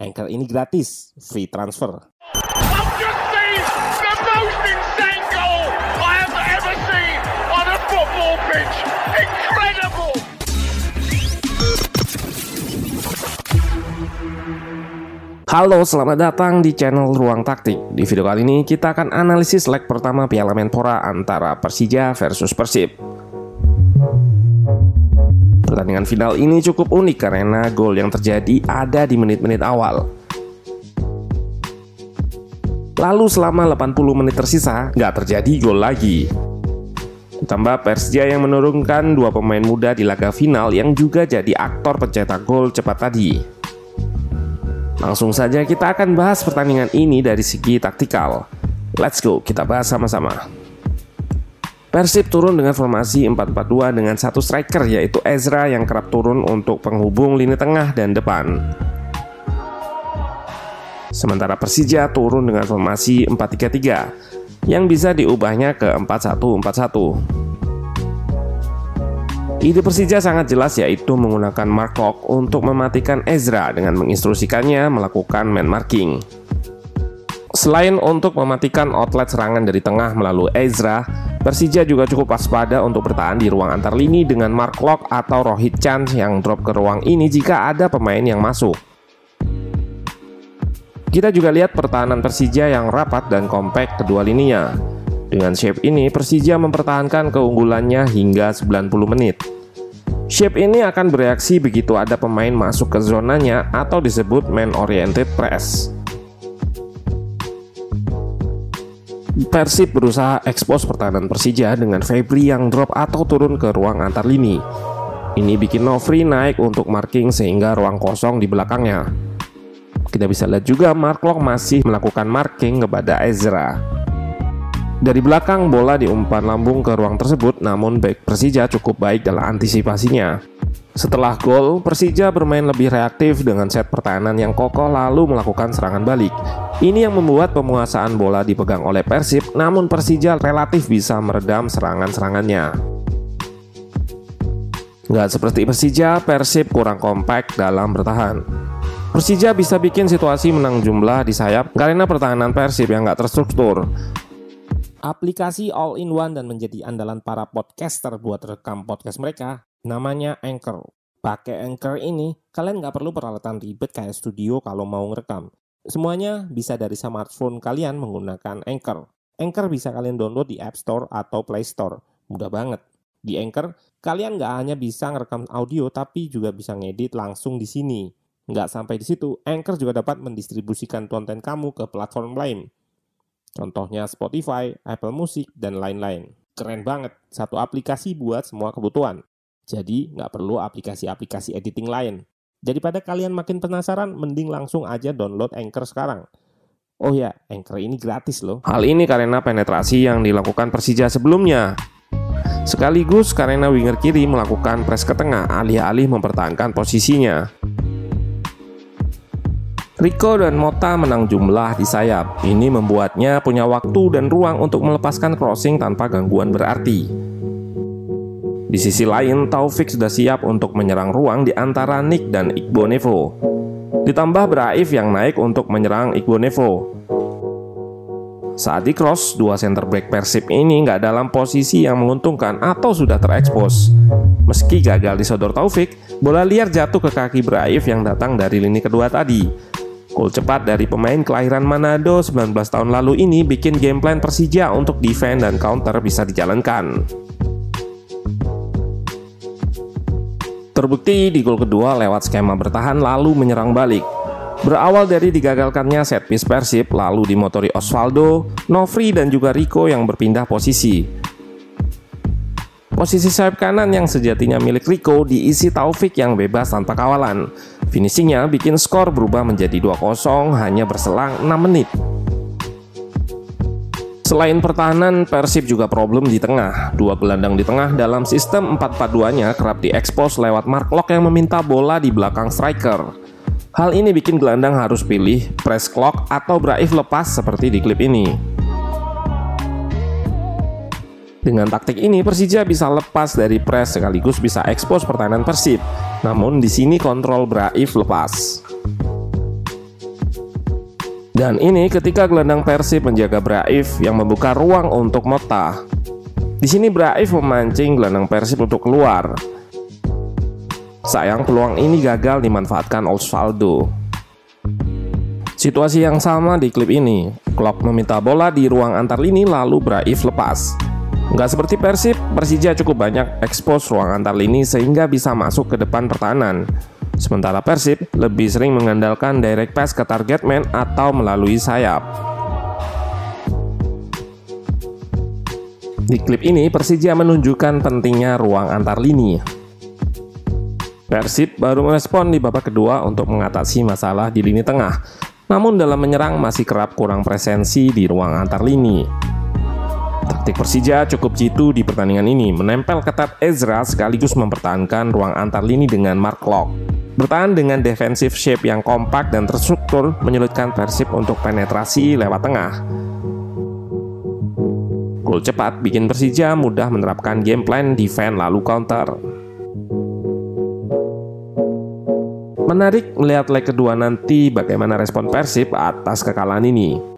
Anchor ini gratis, free transfer. Halo, selamat datang di channel Ruang Taktik. Di video kali ini kita akan analisis leg pertama Piala Menpora antara Persija versus Persib. Pertandingan final ini cukup unik karena gol yang terjadi ada di menit-menit awal. Lalu selama 80 menit tersisa, nggak terjadi gol lagi. Ditambah Persija yang menurunkan dua pemain muda di laga final yang juga jadi aktor pencetak gol cepat tadi. Langsung saja kita akan bahas pertandingan ini dari segi taktikal. Let's go, kita bahas sama-sama. Persib turun dengan formasi 4-4-2 dengan satu striker yaitu Ezra yang kerap turun untuk penghubung lini tengah dan depan. Sementara Persija turun dengan formasi 4-3-3 yang bisa diubahnya ke 4-1-4-1. Ide Persija sangat jelas yaitu menggunakan Mark Lock untuk mematikan Ezra dengan menginstruksikannya melakukan man marking. Selain untuk mematikan outlet serangan dari tengah melalui Ezra, Persija juga cukup waspada untuk bertahan di ruang antar lini dengan Mark Lock atau Rohit Chan yang drop ke ruang ini jika ada pemain yang masuk. Kita juga lihat pertahanan Persija yang rapat dan kompak kedua lininya. Dengan shape ini, Persija mempertahankan keunggulannya hingga 90 menit. Shape ini akan bereaksi begitu ada pemain masuk ke zonanya atau disebut man-oriented press. Persib berusaha ekspos pertahanan Persija dengan Febri yang drop atau turun ke ruang antar lini. Ini bikin Novri naik untuk marking sehingga ruang kosong di belakangnya. Kita bisa lihat juga Mark Lock masih melakukan marking kepada Ezra. Dari belakang bola diumpan lambung ke ruang tersebut namun back Persija cukup baik dalam antisipasinya. Setelah gol, Persija bermain lebih reaktif dengan set pertahanan yang kokoh lalu melakukan serangan balik. Ini yang membuat penguasaan bola dipegang oleh Persib, namun Persija relatif bisa meredam serangan-serangannya. Nggak seperti Persija, Persib kurang kompak dalam bertahan. Persija bisa bikin situasi menang jumlah di sayap karena pertahanan Persib yang nggak terstruktur. Aplikasi all-in-one dan menjadi andalan para podcaster buat rekam podcast mereka namanya Anchor. Pakai Anchor ini, kalian nggak perlu peralatan ribet kayak studio kalau mau ngerekam. Semuanya bisa dari smartphone kalian menggunakan Anchor. Anchor bisa kalian download di App Store atau Play Store. Mudah banget. Di Anchor, kalian nggak hanya bisa ngerekam audio, tapi juga bisa ngedit langsung di sini. Nggak sampai di situ, Anchor juga dapat mendistribusikan konten kamu ke platform lain. Contohnya Spotify, Apple Music, dan lain-lain. Keren banget, satu aplikasi buat semua kebutuhan. Jadi nggak perlu aplikasi-aplikasi editing lain. Daripada kalian makin penasaran, mending langsung aja download Anchor sekarang. Oh ya, Anchor ini gratis loh. Hal ini karena penetrasi yang dilakukan Persija sebelumnya. Sekaligus karena winger kiri melakukan press ke tengah alih-alih mempertahankan posisinya. Rico dan Mota menang jumlah di sayap. Ini membuatnya punya waktu dan ruang untuk melepaskan crossing tanpa gangguan berarti. Di sisi lain, Taufik sudah siap untuk menyerang ruang di antara Nick dan Iqbal Nevo. Ditambah Braif yang naik untuk menyerang Iqbal Nevo. Saat di cross, dua center back Persib ini nggak dalam posisi yang menguntungkan atau sudah terekspos. Meski gagal disodor Taufik, bola liar jatuh ke kaki Braif yang datang dari lini kedua tadi. Gol cepat dari pemain kelahiran Manado 19 tahun lalu ini bikin game plan Persija untuk defend dan counter bisa dijalankan. Terbukti di gol kedua lewat skema bertahan lalu menyerang balik. Berawal dari digagalkannya set piece Persib, lalu dimotori Osvaldo, Novri dan juga Rico yang berpindah posisi. Posisi sayap kanan yang sejatinya milik Rico diisi Taufik yang bebas tanpa kawalan. Finishingnya bikin skor berubah menjadi 2-0 hanya berselang 6 menit. Selain pertahanan, Persib juga problem di tengah. Dua gelandang di tengah dalam sistem 4-4-2-nya kerap diekspos lewat Mark Lock yang meminta bola di belakang striker. Hal ini bikin gelandang harus pilih press clock atau Braif lepas seperti di klip ini. Dengan taktik ini Persija bisa lepas dari press sekaligus bisa ekspos pertahanan Persib. Namun di sini kontrol Braif lepas. Dan ini ketika gelandang Persib menjaga Braif yang membuka ruang untuk Mota. Di sini Braif memancing gelandang Persib untuk keluar. Sayang peluang ini gagal dimanfaatkan Osvaldo. Situasi yang sama di klip ini. Klopp meminta bola di ruang antar lini lalu Braif lepas. Nggak seperti Persib, Persija cukup banyak ekspos ruang antar lini sehingga bisa masuk ke depan pertahanan. Sementara Persib lebih sering mengandalkan direct pass ke target man atau melalui sayap. Di klip ini Persija menunjukkan pentingnya ruang antar lini. Persib baru merespon di babak kedua untuk mengatasi masalah di lini tengah. Namun dalam menyerang masih kerap kurang presensi di ruang antar lini. Taktik Persija cukup jitu di pertandingan ini, menempel ketat Ezra sekaligus mempertahankan ruang antar lini dengan Mark Lock. Bertahan dengan defensive shape yang kompak dan terstruktur menyulitkan Persib untuk penetrasi lewat tengah. Gol cepat bikin Persija mudah menerapkan game plan defense lalu counter. Menarik melihat leg kedua nanti bagaimana respon Persib atas kekalahan ini.